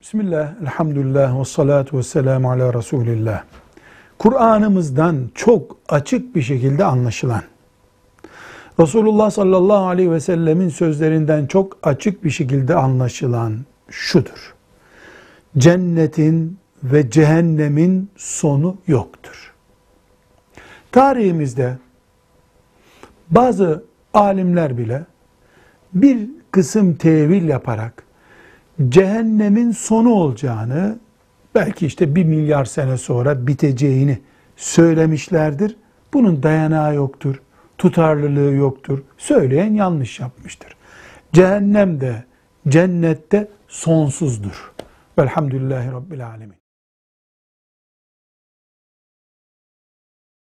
Bismillah, elhamdülillah ve salatu ve selamu ala Resulillah. Kur'an'ımızdan çok açık bir şekilde anlaşılan, Resulullah sallallahu aleyhi ve sellemin sözlerinden çok açık bir şekilde anlaşılan şudur. Cennetin ve cehennemin sonu yoktur. Tarihimizde bazı alimler bile bir kısım tevil yaparak cehennemin sonu olacağını, belki işte bir milyar sene sonra biteceğini söylemişlerdir. Bunun dayanağı yoktur, tutarlılığı yoktur. Söyleyen yanlış yapmıştır. Cehennem de, cennette sonsuzdur. Velhamdülillahi Rabbil Alemin.